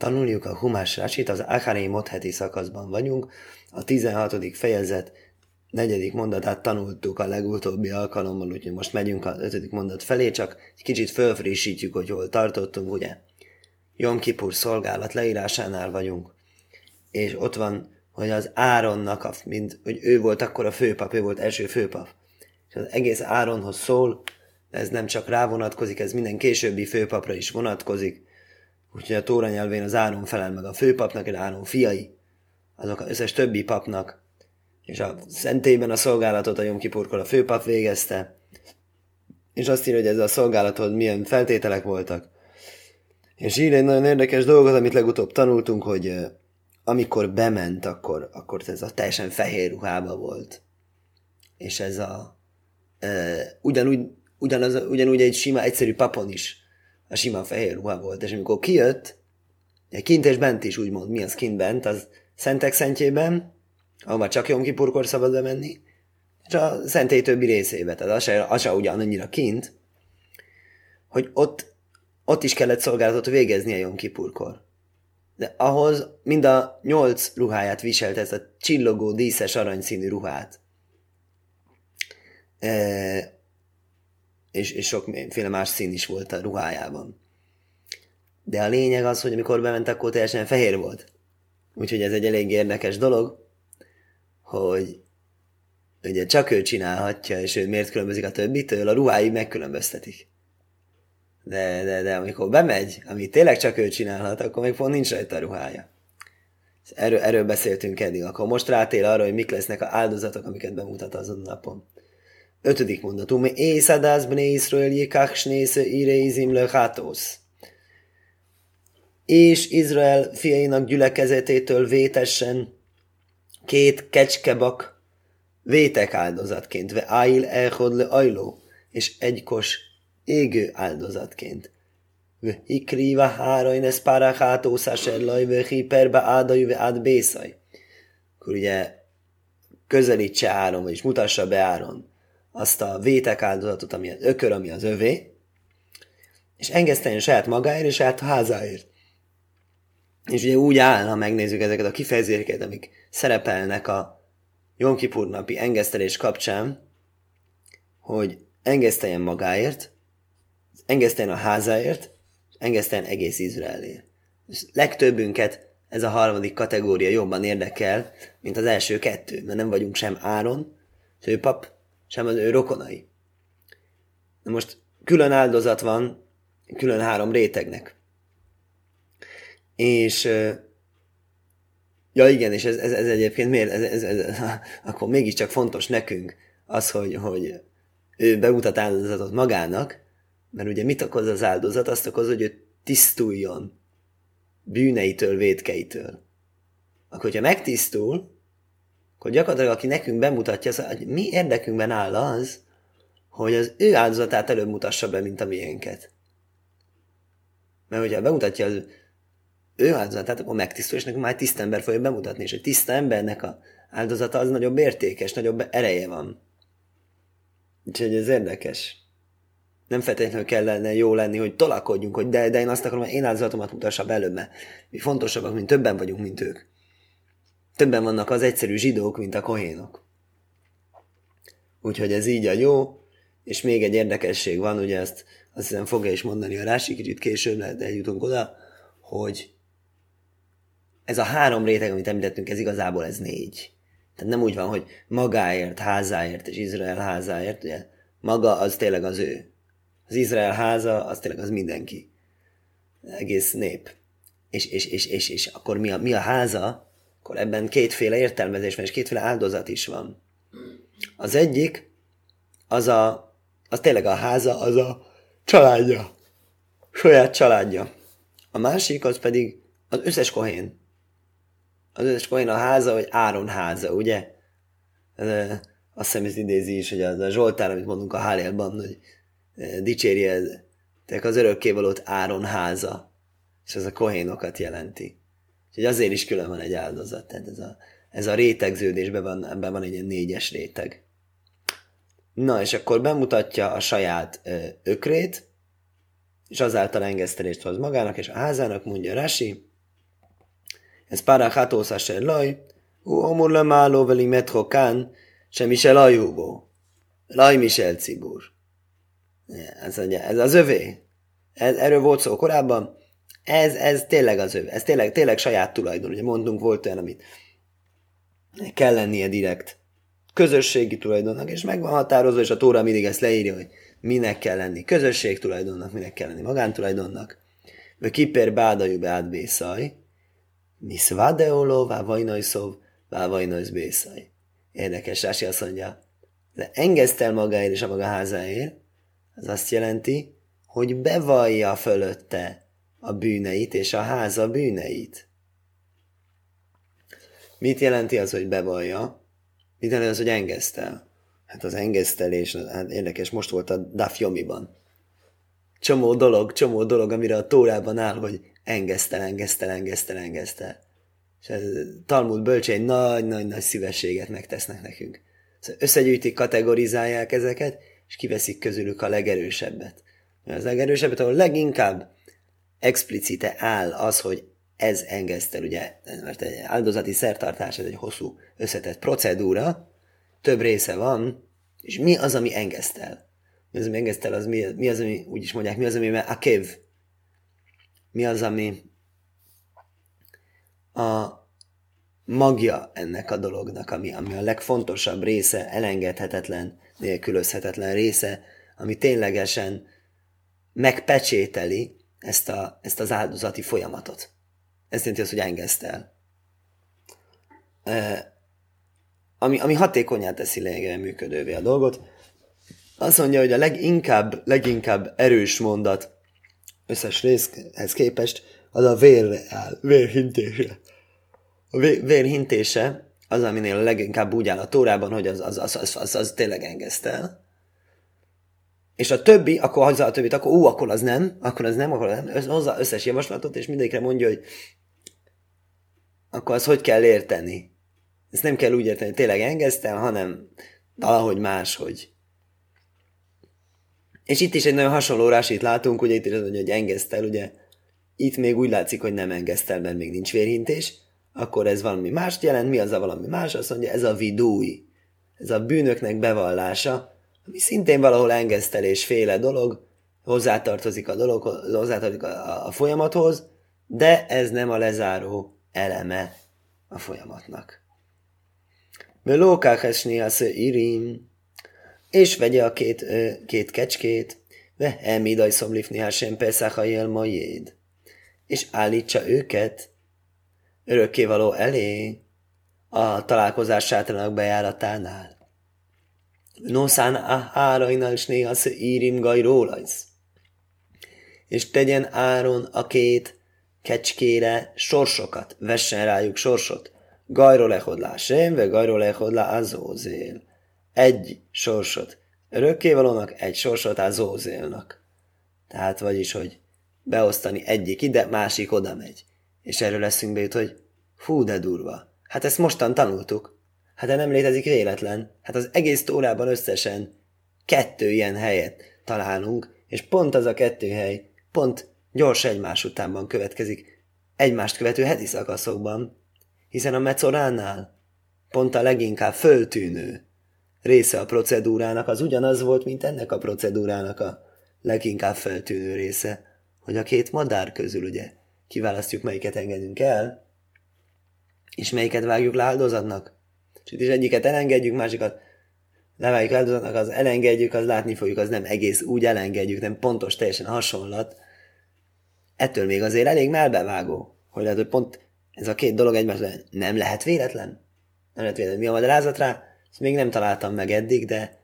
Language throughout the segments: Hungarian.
Tanuljuk a Humás Rásit, az Acharei Motheti szakaszban vagyunk, a 16. fejezet negyedik mondatát tanultuk a legutóbbi alkalommal, úgyhogy most megyünk az ötödik mondat felé, csak egy kicsit fölfrissítjük, hogy hol tartottunk, ugye? Jom Kipur szolgálat leírásánál vagyunk, és ott van, hogy az Áronnak, mint, hogy ő volt akkor a főpap, ő volt első főpap. És az egész Áronhoz szól, ez nem csak rá vonatkozik, ez minden későbbi főpapra is vonatkozik, Úgyhogy a Tóra nyelvén az Áron felel meg a főpapnak, és Áron fiai, azok az összes többi papnak, és a szentélyben a szolgálatot a Jomkipurkor a főpap végezte, és azt írja, hogy ez a szolgálatod milyen feltételek voltak. És ír egy nagyon érdekes dolgot, amit legutóbb tanultunk, hogy amikor bement, akkor, akkor ez a teljesen fehér ruhába volt. És ez a e, ugyanúgy, ugyanaz, ugyanúgy egy sima, egyszerű papon is a sima fehér ruha volt, és amikor kijött, kint és bent is úgymond, mi az kint bent, az szentek szentjében, ahol csak Jom Kipurkor szabad bemenni, és a szentély többi részébe, tehát az se, az se ugyanannyira kint, hogy ott, ott is kellett szolgálatot végezni a Jom Kipurkor. De ahhoz mind a nyolc ruháját viselt, ezt a csillogó, díszes, aranyszínű ruhát. E, és, és sokféle más szín is volt a ruhájában. De a lényeg az, hogy amikor bement, akkor teljesen fehér volt. Úgyhogy ez egy elég érdekes dolog, hogy ugye csak ő csinálhatja, és ő miért különbözik a többitől, a ruhái megkülönböztetik. De, de, de amikor bemegy, amit tényleg csak ő csinálhat, akkor még pont nincs rajta a ruhája. Erről, erről beszéltünk eddig. Akkor most rátér arra, hogy mik lesznek a áldozatok, amiket bemutat azon napon. Ötödik mondatum. Észadász bne Israel jikach snésze ireizim lehátósz. És Izrael fiainak gyülekezetétől vétessen két kecskebak vétek áldozatként, ve áil elhod le ajló, és egy kos égő áldozatként. Ve ikriva hárain ez párachátó szásellaj, ve hiperbe ádaj, ve ád bészaj. Akkor ugye közelítse Áron, vagyis mutassa be Áron azt a vétek áldozatot, ami az ökör, ami az övé, és engeszteljen saját magáért és saját házáért. És ugye úgy áll, ha megnézzük ezeket a kifejezéseket, amik szerepelnek a Jom Kipur napi engesztelés kapcsán, hogy engeszteljen magáért, engeszteljen a házáért, engeszteljen egész Izraelért. És legtöbbünket ez a harmadik kategória jobban érdekel, mint az első kettő, mert nem vagyunk sem Áron, pap, sem az ő rokonai. Na most külön áldozat van, külön három rétegnek. És ja igen, és ez, ez, ez egyébként miért, ez, ez, ez, akkor mégiscsak fontos nekünk az, hogy, hogy ő bemutat áldozatot magának, mert ugye mit okoz az áldozat? Azt okoz, hogy ő tisztuljon bűneitől, védkeitől. Akkor, hogyha megtisztul, akkor gyakorlatilag aki nekünk bemutatja, az, hogy mi érdekünkben áll az, hogy az ő áldozatát előbb mutassa be, mint a miénket. Mert hogyha bemutatja az ő áldozatát, akkor megtisztul, és nekünk már tiszta ember fogja bemutatni, és egy tiszta embernek a áldozata az nagyobb értékes, nagyobb ereje van. Úgyhogy ez érdekes. Nem feltétlenül kellene jó lenni, hogy tolakodjunk, hogy de, de én azt akarom, hogy én áldozatomat mutassa be előbb, mert mi fontosabbak, mint többen vagyunk, mint ők. Többen vannak az egyszerű zsidók, mint a kohénok. Úgyhogy ez így a jó, és még egy érdekesség van, ugye ezt azt hiszem fogja is mondani a Rási, kicsit később lehet, eljutunk oda, hogy ez a három réteg, amit említettünk, ez igazából ez négy. Tehát nem úgy van, hogy magáért, házáért és Izrael házáért, ugye maga az tényleg az ő. Az Izrael háza, az tényleg az mindenki. Egész nép. És, és, és, és, és akkor mi a, mi a háza? Akkor ebben kétféle értelmezés van, és kétféle áldozat is van. Az egyik, az a, az tényleg a háza, az a családja. Saját családja. A másik, az pedig az összes kohén. Az összes kohén a háza, vagy Áron háza, ugye? Ez, azt hiszem, ez idézi is, hogy az a Zsoltár, amit mondunk a Hálélban, hogy tehát az örökkévalót Áron háza, és ez a kohénokat jelenti. Úgyhogy azért is külön van egy áldozat. Tehát ez a, ez a rétegződésben van, ebben van egy ilyen négyes réteg. Na, és akkor bemutatja a saját ö, ökrét, és azáltal engesztelést hoz magának, és a házának mondja Rasi, ez pára hatósz asher laj, ú omur le máló veli metrokán, semmi se lajúbó. Laj Michel cibur. Ez, ez az övé. Ez, erről volt szó korábban. Ez, ez tényleg az övé. Ez tényleg, tényleg saját tulajdon. Ugye mondtunk, volt olyan, amit kell lennie direkt közösségi tulajdonnak, és meg van határozva, és a Tóra mindig ezt leírja, hogy minek kell lenni közösség tulajdonnak, minek kell lenni magántulajdonnak. Ve kiper bádajú be átbészaj, mi szvádeoló, vá vajnajszov, vá vajnajsz bészaj. Érdekes, Rási azt mondja, de engesztel magáért és a maga házáért, az azt jelenti, hogy bevallja fölötte a bűneit és a háza bűneit. Mit jelenti az, hogy bevallja? Mit jelenti az, hogy engesztel? Hát az engesztelés, hát érdekes, most volt a Daf Yomiban. Csomó dolog, csomó dolog, amire a Tórában áll, hogy engesztel, engesztel, engesztel, engesztel. És ez Talmud bölcsei nagy-nagy-nagy szívességet megtesznek nekünk. Szóval összegyűjtik, kategorizálják ezeket, és kiveszik közülük a legerősebbet. Az legerősebbet, ahol leginkább explicite áll az, hogy ez engesztel, ugye, mert egy áldozati szertartás, ez egy hosszú, összetett procedúra, több része van, és mi az, ami engesztel? Mi az, ami engesztel, az mi, mi az, ami, úgy is mondják, mi az, ami a kev? Mi az, ami a magja ennek a dolognak, ami, ami a legfontosabb része, elengedhetetlen, nélkülözhetetlen része, ami ténylegesen megpecsételi ezt, a, ezt az áldozati folyamatot. Ez jelenti azt, hogy engesztel. E, ami, ami hatékonyá teszi lényegében működővé a dolgot. Azt mondja, hogy a leginkább, leginkább erős mondat összes részhez képest az a vér áll, vérhintése. A vérhintése az, aminél leginkább úgy áll a tórában, hogy az, az, az, az, az, az tényleg engesztel. És a többi, akkor hagyja a többit, akkor ú, akkor az nem, akkor az nem, akkor nem. Hozza összes javaslatot, és mindegyikre mondja, hogy akkor az hogy kell érteni. Ezt nem kell úgy érteni, hogy tényleg engesztel, hanem valahogy máshogy. És itt is egy nagyon hasonló rásit látunk, ugye itt is az, hogy engesztel, ugye itt még úgy látszik, hogy nem engesztel, mert még nincs vérhintés, akkor ez valami mást jelent, mi az a valami más? Azt mondja, ez a vidúj, ez a bűnöknek bevallása, ami szintén valahol engesztelés féle dolog, hozzátartozik a dolog, hozzátartozik a, a folyamathoz, de ez nem a lezáró eleme a folyamatnak. Melókákesni az irim, és vegye a két, két kecskét, ve emidaj szomlifni hásem a majéd, és állítsa őket örökkévaló elé a találkozás sátranak bejáratánál. Noszán árainal és néha írim gajrólajsz. És tegyen Áron a két kecskére sorsokat, vessen rájuk sorsot. Gajról lehodlá sem, ve gajról lehodlá azózél. Egy sorsot örökkévalónak, egy sorsot azózélnak. Tehát vagyis, hogy beosztani egyik ide, másik oda megy. És erről leszünk be hogy fú, de durva. Hát ezt mostan tanultuk. Hát de nem létezik véletlen. Hát az egész tórában összesen kettő ilyen helyet találunk, és pont az a kettő hely, pont gyors egymás utánban következik, egymást követő heti szakaszokban, hiszen a mecoránál pont a leginkább föltűnő része a procedúrának az ugyanaz volt, mint ennek a procedúrának a leginkább feltűnő része, hogy a két madár közül ugye kiválasztjuk, melyiket engedünk el, és melyiket vágjuk le áldozatnak. És egyiket elengedjük, másikat levágjuk áldozatnak, az elengedjük, az látni fogjuk, az nem egész úgy elengedjük, nem pontos, teljesen hasonlat. Ettől még azért elég melbevágó, hogy lehet, hogy pont ez a két dolog egymásra nem lehet véletlen. Nem lehet véletlen. Mi a magyarázat rá? Ezt még nem találtam meg eddig, de,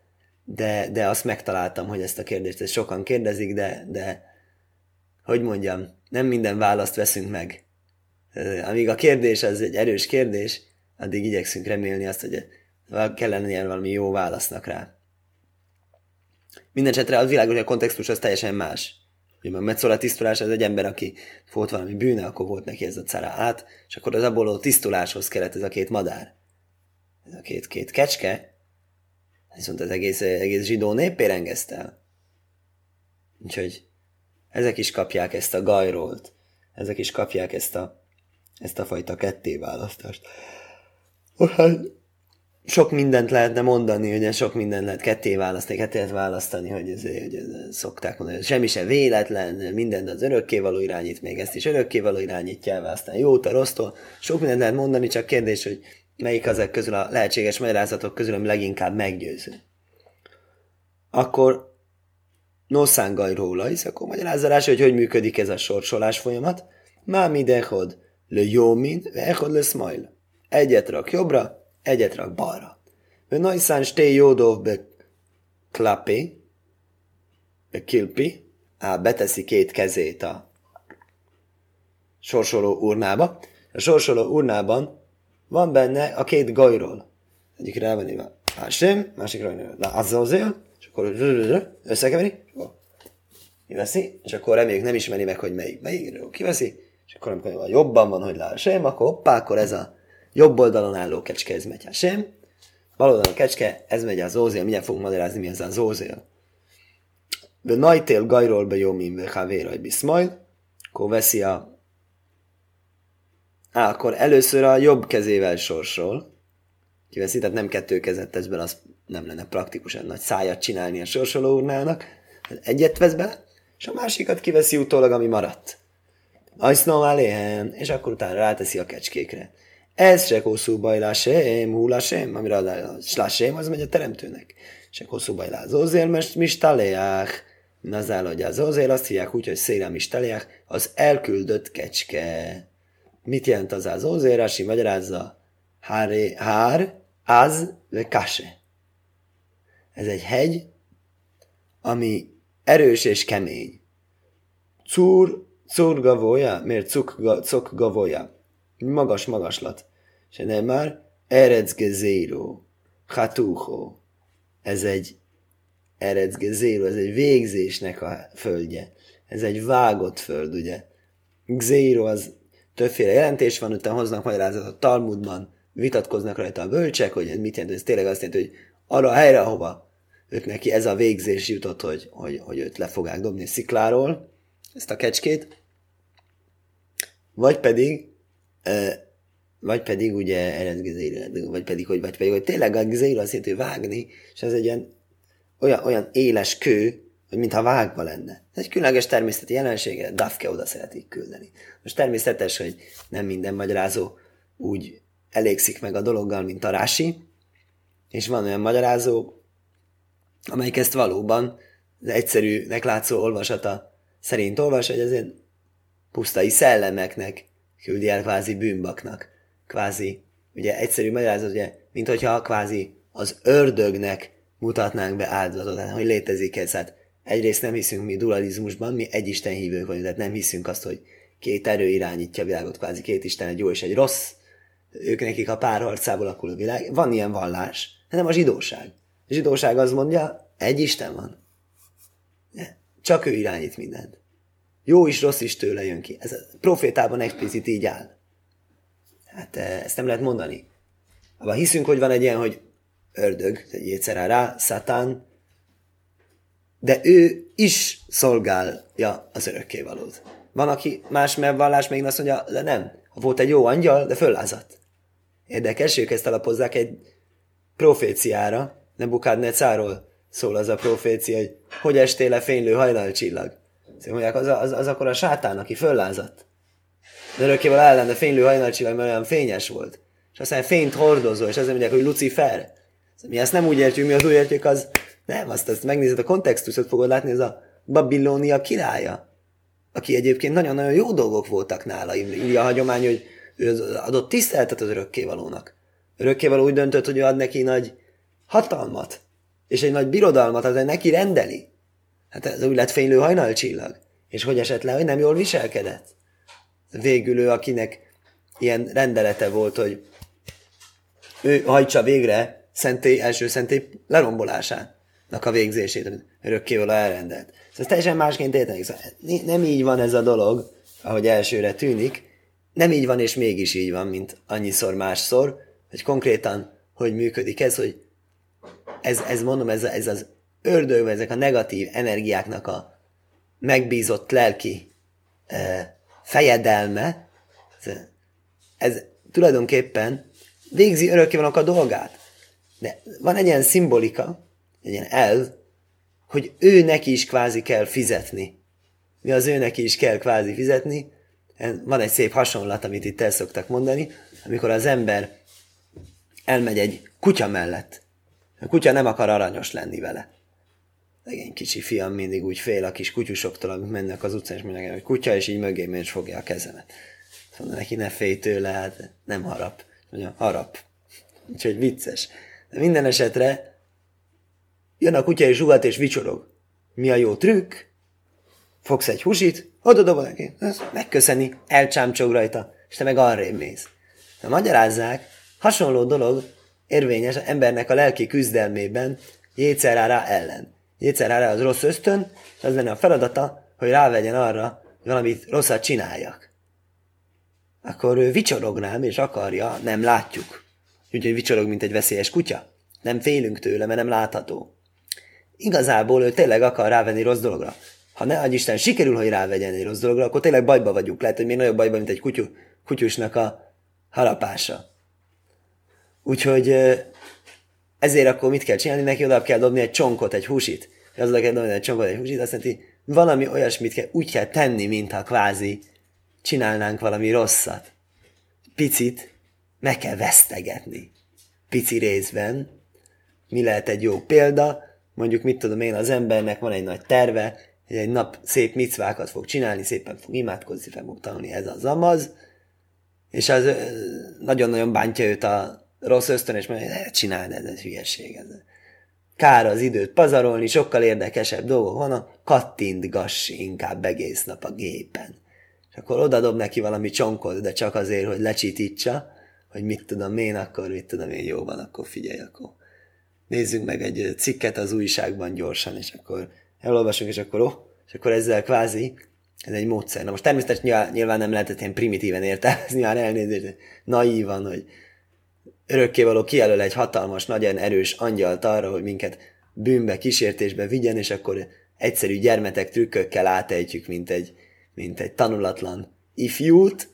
de, de azt megtaláltam, hogy ezt a kérdést ezt sokan kérdezik, de, de hogy mondjam, nem minden választ veszünk meg. Amíg a kérdés az egy erős kérdés, addig igyekszünk remélni azt, hogy kellene ilyen valami jó válasznak rá. Mindenesetre az világos, hogy a kontextus az teljesen más. Ugye a Metzola tisztulás az egy ember, aki volt valami bűne, akkor volt neki ez a cara át, és akkor az abból a tisztuláshoz kellett ez a két madár. Ez a két, két kecske, viszont az egész, egész zsidó nép el. Úgyhogy ezek is kapják ezt a gajrolt, ezek is kapják ezt a ezt a fajta kettéválasztást. Hát, sok mindent lehetne mondani, ugye sok mindent lehet ketté választani, ketté lehet választani, hogy, ez, hogy ez, szokták mondani, hogy semmi sem véletlen, mindent az örökkévaló irányít, még ezt is örökkévaló irányítja el, aztán jót a rossztól. Sok mindent lehet mondani, csak kérdés, hogy melyik azok közül a lehetséges magyarázatok közül, ami leginkább meggyőző. Akkor noszángai róla, hisz akkor magyarázza rá, hogy hogy működik ez a sorsolás folyamat. Má mi dechod, le jó mind, echod le smajl. Egyet rak jobbra, egyet rak balra. Ve najszán sté jódov be klapi, be kilpi, á, beteszi két kezét a sorsoló urnába. A sorsoló urnában van benne a két gajról. Egyikre el van írva Hashem, másikra van Azazél, és akkor összekeveri, kiveszi, és akkor reméljük nem ismeri meg, hogy melyik melyikről kiveszi, és akkor amikor jobban van, hogy lá sem, akkor hoppá, akkor ez a jobb oldalon álló kecske, ez megy sem, bal oldalon kecske, ez megy az ózél, mindjárt fogunk magyarázni, mi ez az ózél. De najtél gajról be jó min havéra, hogy biszmajl, akkor veszi a Á, akkor először a jobb kezével sorsol, kiveszi, tehát nem kettő kezet tesz bele, az nem lenne praktikusan nagy szájat csinálni a sorsoló urnának. Egyet vesz be, és a másikat kiveszi utólag, ami maradt. Ajsznom és akkor utána ráteszi a kecskékre. Ez se hosszú bajlá sem, húlá sem, amire a slásém, az megy a teremtőnek. Se hosszú bajlá az ózél, mert mistaléják. Nazál, hogy az ózél, azt hívják úgy, hogy szélem mistaléják, az elküldött kecske. Mit jelent az az ózél? Rási magyarázza, hár, hár, az, ve kase. Ez egy hegy, ami erős és kemény. Cúr, cúr gavoja, miért cuk, cuk gavoja? Magas magaslat. És nem már erecgezéro, hatúho. Ez egy erecgezéro, ez egy végzésnek a földje. Ez egy vágott föld, ugye. Gzéro az többféle jelentés van, utána hoznak magyarázatot a Talmudban, vitatkoznak rajta a bölcsek, hogy ez mit jelent, ez tényleg azt jelenti, hogy arra a helyre, ahova ők neki ez a végzés jutott, hogy, hogy, hogy őt le fogják dobni szikláról, ezt a kecskét, vagy pedig, vagy pedig ugye eredgezéről, vagy pedig, hogy, vagy pedig, hogy tényleg a gzéről azt jelenti, hogy vágni, és ez egy ilyen olyan, olyan éles kő, hogy mintha vágva lenne. Ez egy különleges természeti jelensége, Dafke oda szeretik küldeni. Most természetes, hogy nem minden magyarázó úgy elégszik meg a dologgal, mint a Rási, és van olyan magyarázó, amelyik ezt valóban az egyszerűnek látszó olvasata szerint olvas, hogy azért pusztai szellemeknek küldi el kvázi bűnbaknak. Kvázi, ugye egyszerű magyarázat, ugye, mint hogyha kvázi az ördögnek mutatnánk be áldozatot, hát, hogy létezik ez. Hát egyrészt nem hiszünk mi dualizmusban, mi egy Isten hívők vagyunk, tehát nem hiszünk azt, hogy két erő irányítja a világot, kvázi két Isten, egy jó és egy rossz, ők nekik a párharcából alakul a világ. Van ilyen vallás, nem a zsidóság. A zsidóság az mondja, egy Isten van. Csak ő irányít mindent. Jó is, rossz is tőle jön ki. Ez a profétában explicit így áll. Hát eh, ezt nem lehet mondani. Abban hiszünk, hogy van egy ilyen, hogy ördög, egy rá, szatán, de ő is szolgálja az örökkévalót. Van, aki más vallás még azt mondja, de nem. Volt egy jó angyal, de föllázadt. Érdekes, ők ezt alapozzák egy proféciára, Nebukadnecáról szól az a profécia, hogy hogy estél le fénylő hajnalcsillag. Szóval mondják, az, az, az akkor a sátán, aki föllázadt. De örökkéval ellen, de fénylő hajnalcsillag, mert olyan fényes volt. És aztán fényt hordozó, és azért mondják, hogy Lucifer. Szóval mi ezt nem úgy értjük, mi az úgy értjük, az nem, azt, azt megnézed a kontextusot, fogod látni, ez a Babilónia királya, aki egyébként nagyon-nagyon jó dolgok voltak nála. Írja a hagyomány, hogy ő adott tiszteletet az örökkévalónak. Örökkévaló úgy döntött, hogy ő ad neki nagy hatalmat, és egy nagy birodalmat, az neki rendeli. Hát ez úgy lett fénylő hajnalcsillag. És hogy esett le, hogy nem jól viselkedett? Végül ő, akinek ilyen rendelete volt, hogy ő hajtsa végre szentély, első szentély lerombolásának a végzését, örökkévaló elrendelt. Szóval teljesen másként értenek. Szóval nem így van ez a dolog, ahogy elsőre tűnik, nem így van, és mégis így van, mint annyiszor másszor, hogy konkrétan hogy működik ez, hogy ez, ez mondom, ez, ez az ördög, ezek a negatív energiáknak a megbízott lelki e, fejedelme, ez tulajdonképpen végzi örökkévalók a dolgát. De van egy ilyen szimbolika, egy ilyen elv, hogy ő neki is kvázi kell fizetni. Mi az ő neki is kell kvázi fizetni. Van egy szép hasonlat, amit itt el szoktak mondani, amikor az ember elmegy egy kutya mellett. A kutya nem akar aranyos lenni vele. Legény kicsi fiam mindig úgy fél a kis kutyusoktól, amik mennek az utcán, és mindenki, hogy kutya, és így mögé és fogja a kezemet. Szóval neki ne félj tőle, hát nem harap. Mondja, harap. Úgyhogy vicces. De minden esetre jön a kutya és zsugat és vicsorog. Mi a jó trükk? Fogsz egy húsit, oda dobod neki, megköszöni, elcsámcsog rajta, és te meg arrébb mész. De magyarázzák, hasonló dolog érvényes embernek a lelki küzdelmében Jécerára ellen. Jécerára az rossz ösztön, és az lenne a feladata, hogy rávegyen arra, hogy valamit rosszat csináljak. Akkor ő vicsorognám, és akarja, nem látjuk. Úgyhogy vicsorog, mint egy veszélyes kutya. Nem félünk tőle, mert nem látható. Igazából ő tényleg akar rávenni rossz dologra. Ha ne adj Isten, sikerül, hogy rávegyen egy rossz dologra, akkor tényleg bajba vagyunk. Lehet, hogy még nagyobb bajba, mint egy kutyusnak a harapása. Úgyhogy ezért akkor mit kell csinálni? Neki oda kell dobni egy csonkot, egy húsit. Az oda kell dobni egy csonkot, egy húsit, azt jelenti, valami olyasmit kell, úgy kell tenni, mintha kvázi csinálnánk valami rosszat. Picit meg kell vesztegetni. Pici részben. Mi lehet egy jó példa? Mondjuk, mit tudom én, az embernek van egy nagy terve, hogy egy nap szép micvákat fog csinálni, szépen fog imádkozni, fel fog tanulni, ez az amaz, és az nagyon-nagyon bántja őt a rossz ösztön, és mondja, hogy csináld, ez egy hülyeség. Ez. Kár az időt pazarolni, sokkal érdekesebb dolgok vannak, kattintgass inkább egész nap a gépen. És akkor odadob neki valami csonkot, de csak azért, hogy lecsitítsa, hogy mit tudom én, akkor mit tudom én, jó van, akkor figyelj, akkor nézzünk meg egy cikket az újságban gyorsan, és akkor elolvasunk, és akkor oh, és akkor ezzel kvázi, ez egy módszer. Na most természetesen nyilván nem lehetett ilyen primitíven értelmezni, már elnézést, naívan, hogy örökkévaló kijelöl egy hatalmas, nagyon erős angyalt arra, hogy minket bűnbe, kísértésbe vigyen, és akkor egyszerű gyermetek trükkökkel átejtjük, mint egy, mint egy tanulatlan ifjút.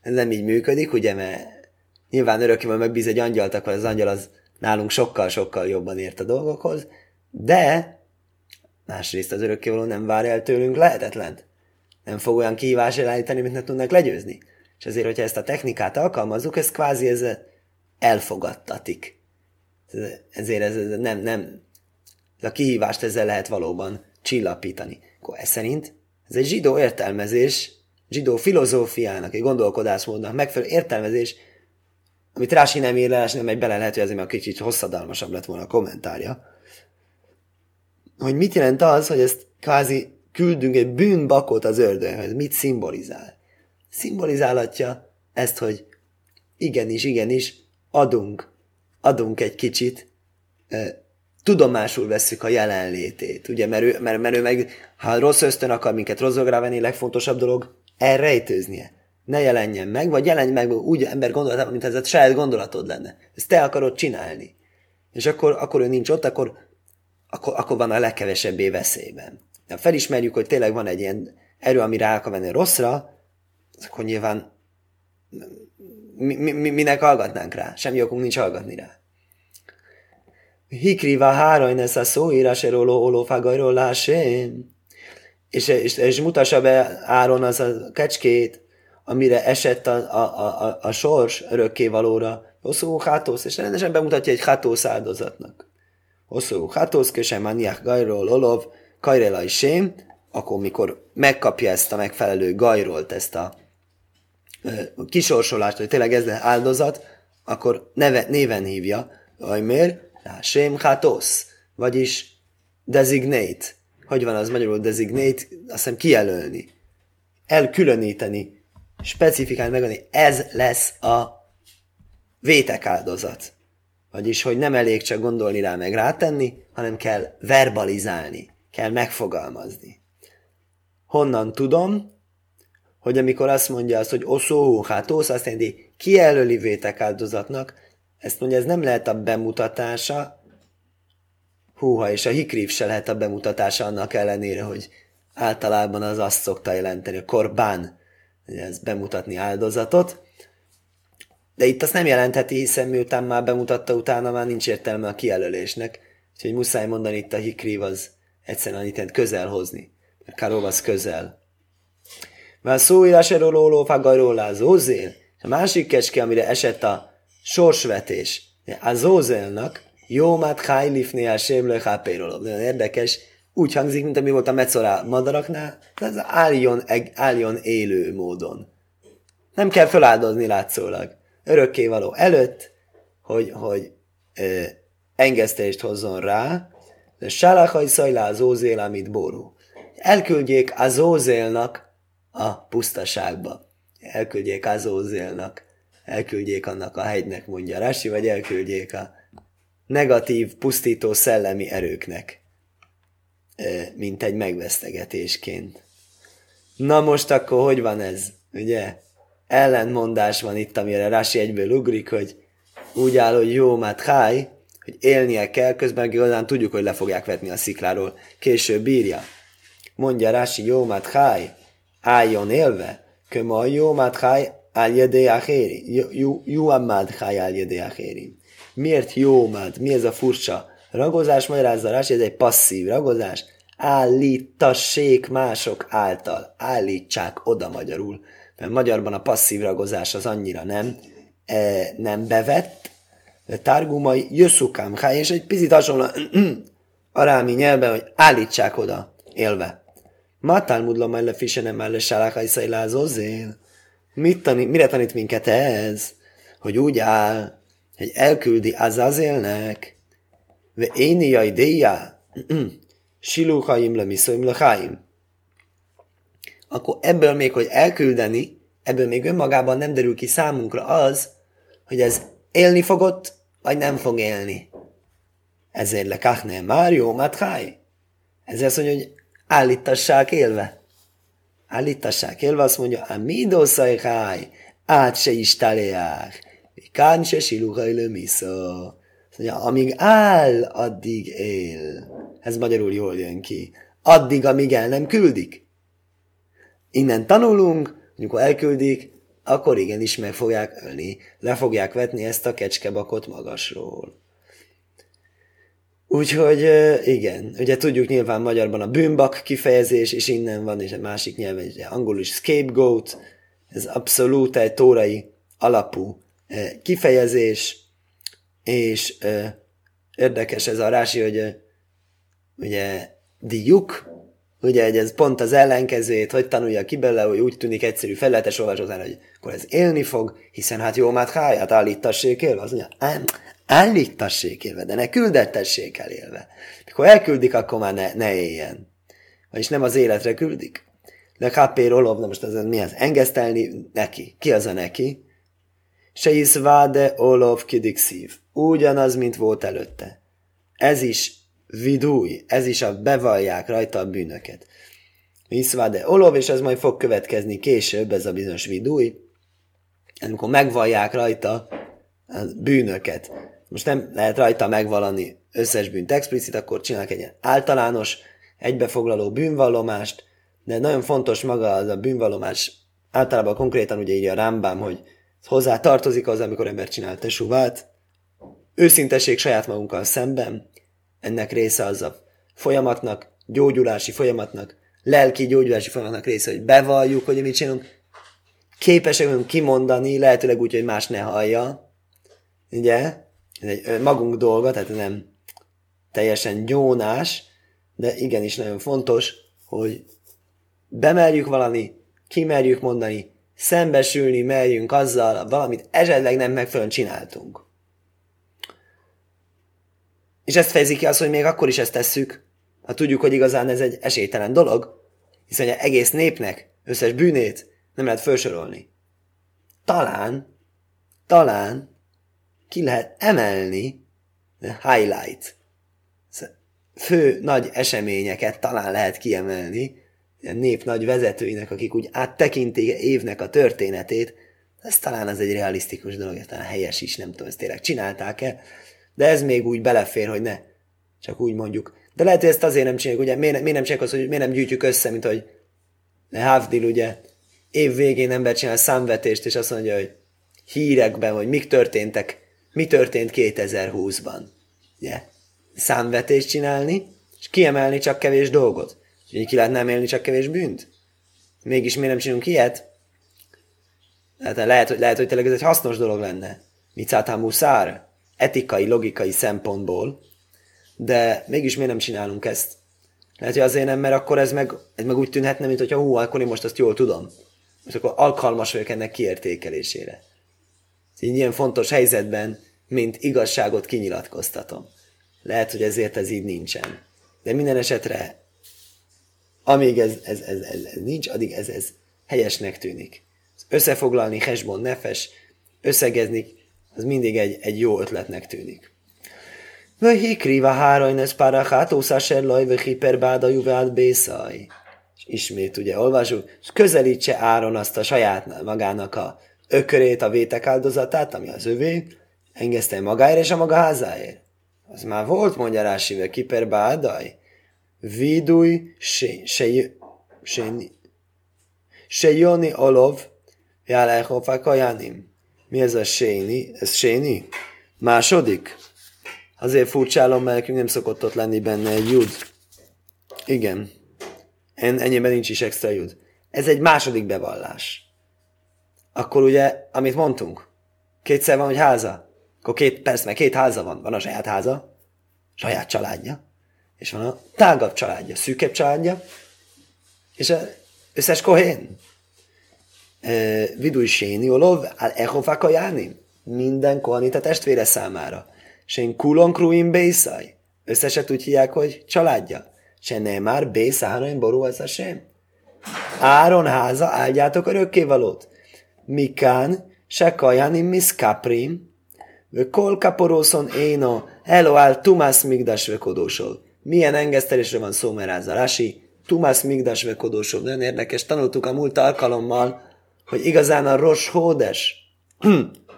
Ez nem így működik, ugye, mert nyilván örökkévaló megbíz egy angyalt, akkor az angyal az nálunk sokkal-sokkal jobban ért a dolgokhoz, de másrészt az örökkévaló nem vár el tőlünk lehetetlent. Nem fog olyan kihívás elállítani, mint ne tudnak legyőzni. És ezért, hogyha ezt a technikát alkalmazzuk, ez kvázi ez elfogadtatik. Ezért ez, ez nem, nem, ez a kihívást ezzel lehet valóban csillapítani. Akkor ez szerint ez egy zsidó értelmezés, zsidó filozófiának, egy gondolkodásmódnak megfelelő értelmezés, amit Rási nem ír le, nem megy bele, lehet, hogy azért már kicsit hosszadalmasabb lett volna a kommentárja. Hogy mit jelent az, hogy ezt kvázi küldünk egy bűnbakot az ördöghez, mit szimbolizál? Szimbolizálhatja ezt, hogy igenis, igenis, adunk, adunk egy kicsit, tudomásul vesszük a jelenlétét, ugye, mert ő, mert, mert ő meg, ha rossz ösztön akar minket rosszolgra venni, legfontosabb dolog elrejtőznie. Ne jelenjen meg, vagy jelenj meg úgy ember gondolatában, mint ez a saját gondolatod lenne. Ezt te akarod csinálni. És akkor, akkor ő nincs ott, akkor, akkor, akkor van a legkevesebbé veszélyben. Ha felismerjük, hogy tényleg van egy ilyen erő, ami rá akar venni rosszra, akkor nyilván mi, mi, minek hallgatnánk rá? Semmi okunk nincs hallgatni rá. Hikriva hárajn ez a szóírás eróló olófágajról lásém. És, és, és mutassa be Áron az a kecskét, amire esett a, a, a, a sors örökkévalóra. Hosszú hátósz, és rendesen bemutatja egy hátósz áldozatnak. Hosszú hátósz, köse maniach gajról olov, kajrela is sém, akkor mikor megkapja ezt a megfelelő gajrolt, ezt a kisorsolást, hogy tényleg ez áldozat, akkor neve, néven hívja, miért? Sém Hátosz, vagyis designate. Hogy van az magyarul designate? Azt hiszem kijelölni. Elkülöníteni, specifikálni, megani. Ez lesz a vétek áldozat. Vagyis, hogy nem elég csak gondolni rá, meg rátenni, hanem kell verbalizálni, kell megfogalmazni. Honnan tudom? Hogy amikor azt mondja azt, hogy oszó, hát osz, azt jelenti kijelöli vétek áldozatnak, ezt mondja, ez nem lehet a bemutatása, húha, és a hikrív se lehet a bemutatása annak ellenére, hogy általában az azt szokta jelenteni, a korbán, ez bemutatni áldozatot. De itt azt nem jelentheti, hiszen miután már bemutatta, utána már nincs értelme a kijelölésnek. Úgyhogy muszáj mondani itt a hikrív az egyszerűen annyit közel hozni. Mert Karov közel. Már szóírás erolóló fagajrólá zózél. A másik kecske, amire esett a sorsvetés, a zózélnak, jó mát hájlifné a sémlő hápéroló. Nagyon érdekes, úgy hangzik, mint ami volt a mecorá madaraknál, de ez álljon, álljon élő módon. Nem kell feláldozni látszólag. Örökkévaló előtt, hogy, hogy ö, engesztést hozzon rá, de Sálachaj szajlá az ózél, amit ború. Elküldjék az ózélnak a pusztaságba. Elküldjék az ózélnak, elküldjék annak a hegynek, mondja Rási, vagy elküldjék a negatív, pusztító szellemi erőknek, mint egy megvesztegetésként. Na most akkor hogy van ez? Ugye? Ellenmondás van itt, amire Rási egyből ugrik, hogy úgy áll, hogy jó, mát háj, hogy élnie kell, közben igazán tudjuk, hogy le fogják vetni a szikláról. Később bírja. Mondja Rási, jó, mát háj, álljon élve, köma jó, mát háj, áljedé achéri, jó, amad háj, áljedé achéri. Miért jó mád? Mi ez a furcsa? Ragozás magyarázarás, ez egy passzív ragozás. Állítassék mások által. Állítsák oda magyarul. Mert magyarban a passzív ragozás az annyira nem, e, nem bevett. De tárgumai jösszukám és egy picit hasonló arámi nyelven, hogy állítsák oda, élve. Matál mudla majd le fisene mellé sálákai szajlázózél. Mit tanít, mire tanít minket ez? Hogy úgy áll, hogy elküldi Azazélnek, ve éni jajdéja, siluchaim le miszoim lechaim. Akkor ebből még, hogy elküldeni, ebből még önmagában nem derül ki számunkra az, hogy ez élni fogott, vagy nem fog élni. Ezért le kachne Mário Matchai. Ezért azt mondja, hogy állítassák élve. Állítassák élve, azt mondja, a midószai háj, át se is taléják. Kán se siluhajlő misza. Mondja, amíg áll, addig él. Ez magyarul jól jön ki. Addig, amíg el nem küldik. Innen tanulunk, amikor elküldik, akkor igenis meg fogják ölni, le fogják vetni ezt a kecskebakot magasról. Úgyhogy igen, ugye tudjuk nyilván magyarban a bűnbak kifejezés, és innen van, és a másik nyelven, ugye angolul is scapegoat, ez abszolút egy tórai alapú kifejezés, és érdekes ez a rási, hogy ugye diuk, ugye hogy ez pont az ellenkezőjét, hogy tanulja ki belőle, hogy úgy tűnik egyszerű felületes olvasatán, hogy akkor ez élni fog, hiszen hát jó mát háját állítassék élve, az mondja, állítassék de ne küldettessék el élve. Mikor elküldik, akkor már ne, ne éljen. Vagyis nem az életre küldik. De Kappé Rolov, na most az mi az? Engesztelni neki. Ki az a neki? se is váde olov szív. Ugyanaz, mint volt előtte. Ez is vidúj, ez is a bevallják rajta a bűnöket. Iszváde olov, és ez majd fog következni később, ez a bizonyos vidúj, amikor megvallják rajta a bűnöket. Most nem lehet rajta megvalani összes bűnt explicit, akkor csinálnak egy általános, egybefoglaló bűnvallomást, de nagyon fontos maga az a bűnvallomás, általában konkrétan ugye így a rámbám, hogy hozzá tartozik az, amikor ember csinál tesuvát. Őszintesség saját magunkkal szemben, ennek része az a folyamatnak, gyógyulási folyamatnak, lelki gyógyulási folyamatnak része, hogy bevalljuk, hogy mit csinálunk, képesek vagyunk kimondani, lehetőleg úgy, hogy más ne hallja. Ugye? Magunk dolga, tehát nem teljesen gyónás, de igenis nagyon fontos, hogy bemerjük valami, kimerjük mondani, szembesülni merjünk azzal, valamit esetleg nem megfelelően csináltunk. És ezt fejezi ki az, hogy még akkor is ezt tesszük, ha tudjuk, hogy igazán ez egy esélytelen dolog, hiszen egy egész népnek összes bűnét nem lehet felsorolni. Talán, talán ki lehet emelni highlight, fő nagy eseményeket talán lehet kiemelni, ilyen nép nagy vezetőinek, akik úgy áttekintik évnek a történetét, ez talán az egy realisztikus dolog, ez talán helyes is, nem tudom, ezt tényleg csinálták-e, de ez még úgy belefér, hogy ne, csak úgy mondjuk. De lehet, hogy ezt azért nem csináljuk, ugye, miért, miért nem csináljuk azt, hogy miért nem gyűjtjük össze, mint hogy Havdil ugye év végén ember csinál számvetést, és azt mondja, hogy hírekben, hogy mik történtek, mi történt 2020-ban. Ugye? Számvetést csinálni, és kiemelni csak kevés dolgot. És így ki lehet nem élni csak kevés bűnt. Mégis miért nem csinálunk ilyet? Hát lehet, hogy, lehet, hogy tényleg ez egy hasznos dolog lenne. Micátá muszár, etikai, logikai szempontból, de mégis miért nem csinálunk ezt? Lehet, hogy azért nem, mert akkor ez meg, ez meg úgy tűnhetne, mint hogyha hú, akkor én most azt jól tudom. És akkor alkalmas vagyok ennek kiértékelésére. Így ilyen fontos helyzetben, mint igazságot kinyilatkoztatom. Lehet, hogy ezért ez így nincsen. De minden esetre, amíg ez, ez, ez, ez, ez nincs, addig ez, ez helyesnek tűnik. Összefoglalni, hesbon, nefes, összegezni, az mindig egy, egy jó ötletnek tűnik. Vehikriva hárajnesz parachát, ószáser laj, vehiper báda juvált bészaj. És ismét ugye olvasjuk, és közelítse Áron azt a saját magának a ökörét, a vétek áldozatát, ami az övé, engeszte magáért és a maga házáért. Az már volt, mondja Rási, ve kiper bádaj. Vidúj se, se, se, se joni olov, jálechofák ajánim. Mi ez a séni? Ez séni? Második? Azért furcsálom, mert nekünk nem szokott ott lenni benne egy jud. Igen. En, ennyiben nincs is extra jud. Ez egy második bevallás. Akkor ugye, amit mondtunk, kétszer van, hogy háza. Akkor két, persze, mert két háza van. Van a saját háza, saját családja, és van a tágabb családja, szűkebb családja, és az összes kohén. Vidúj séni olov, al echofák Minden kohanita testvére számára. Sen kulon kruim bészaj. Összeset úgy hívják, hogy családja. Se nem már bészárain ború az a sem. Áron háza, áldjátok örökkévalót. Kajanim miszkaprim, ve kol kaporoszon éno, eloál tumász migdas vekodósol. Milyen engesztelésre van szó, mert Rási, migdas vekodósol. Nagyon érdekes, tanultuk a múlt alkalommal, hogy igazán a Ros Hódes,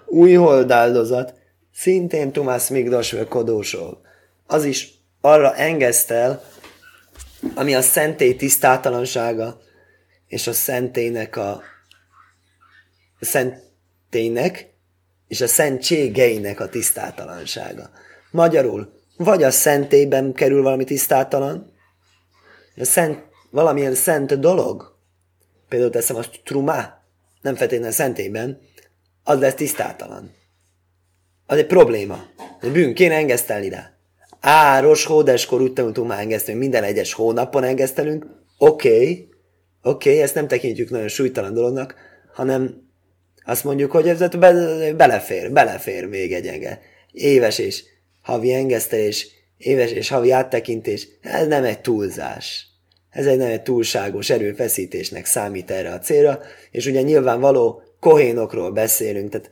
új holdáldozat, szintén Tumász Migdos Kodósol. Az is arra engesztel, ami a szentély tisztátalansága, és a szentélynek a, a szentélynek és a szentségeinek a tisztátalansága. Magyarul, vagy a szentélyben kerül valami tisztátalan, a szent, valamilyen szent dolog, például teszem azt trumá, nem feltétlenül a szentélyben, az lesz tisztátalan az egy probléma. Egy bűn, kéne engesztelni rá. Áros hódeskor úgy tanultunk már engesztelni, minden egyes hónapon engesztelünk. Oké, okay, oké, okay, ezt nem tekintjük nagyon súlytalan dolognak, hanem azt mondjuk, hogy ez be, belefér, belefér még egy enge. Éves és havi engesztelés, éves és havi áttekintés, ez nem egy túlzás. Ez egy nem egy túlságos erőfeszítésnek számít erre a célra, és ugye nyilvánvaló kohénokról beszélünk, tehát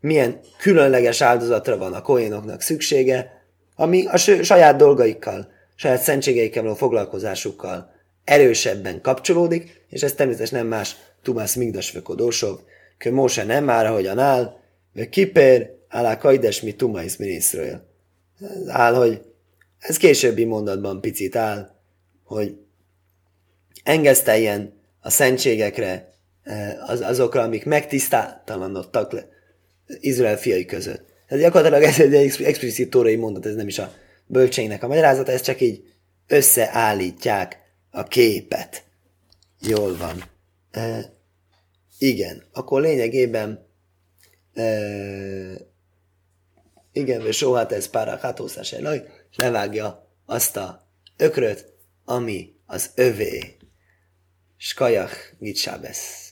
milyen különleges áldozatra van a kohénoknak szüksége, ami a saját dolgaikkal, saját szentségeikkel való foglalkozásukkal erősebben kapcsolódik, és ez természetesen nem más Tumász Migdas Vekodósov, kö Móse nem már, ahogyan áll, ve kiper, állá kajdes, mi Tumais minisztről. Áll, hogy ez későbbi mondatban picit áll, hogy engeszteljen a szentségekre, eh, az, azokra, amik megtisztátalanodtak le, Izrael fiai között. Ez gyakorlatilag ez egy explicit tórai mondat, ez nem is a bölcseinek a magyarázata, ez csak így összeállítják a képet. Jól van. Igen, akkor lényegében igen, vagy soha ez pára hatószás elaj, és levágja azt a ökröt, ami az övé. Skajach, mit sábesz.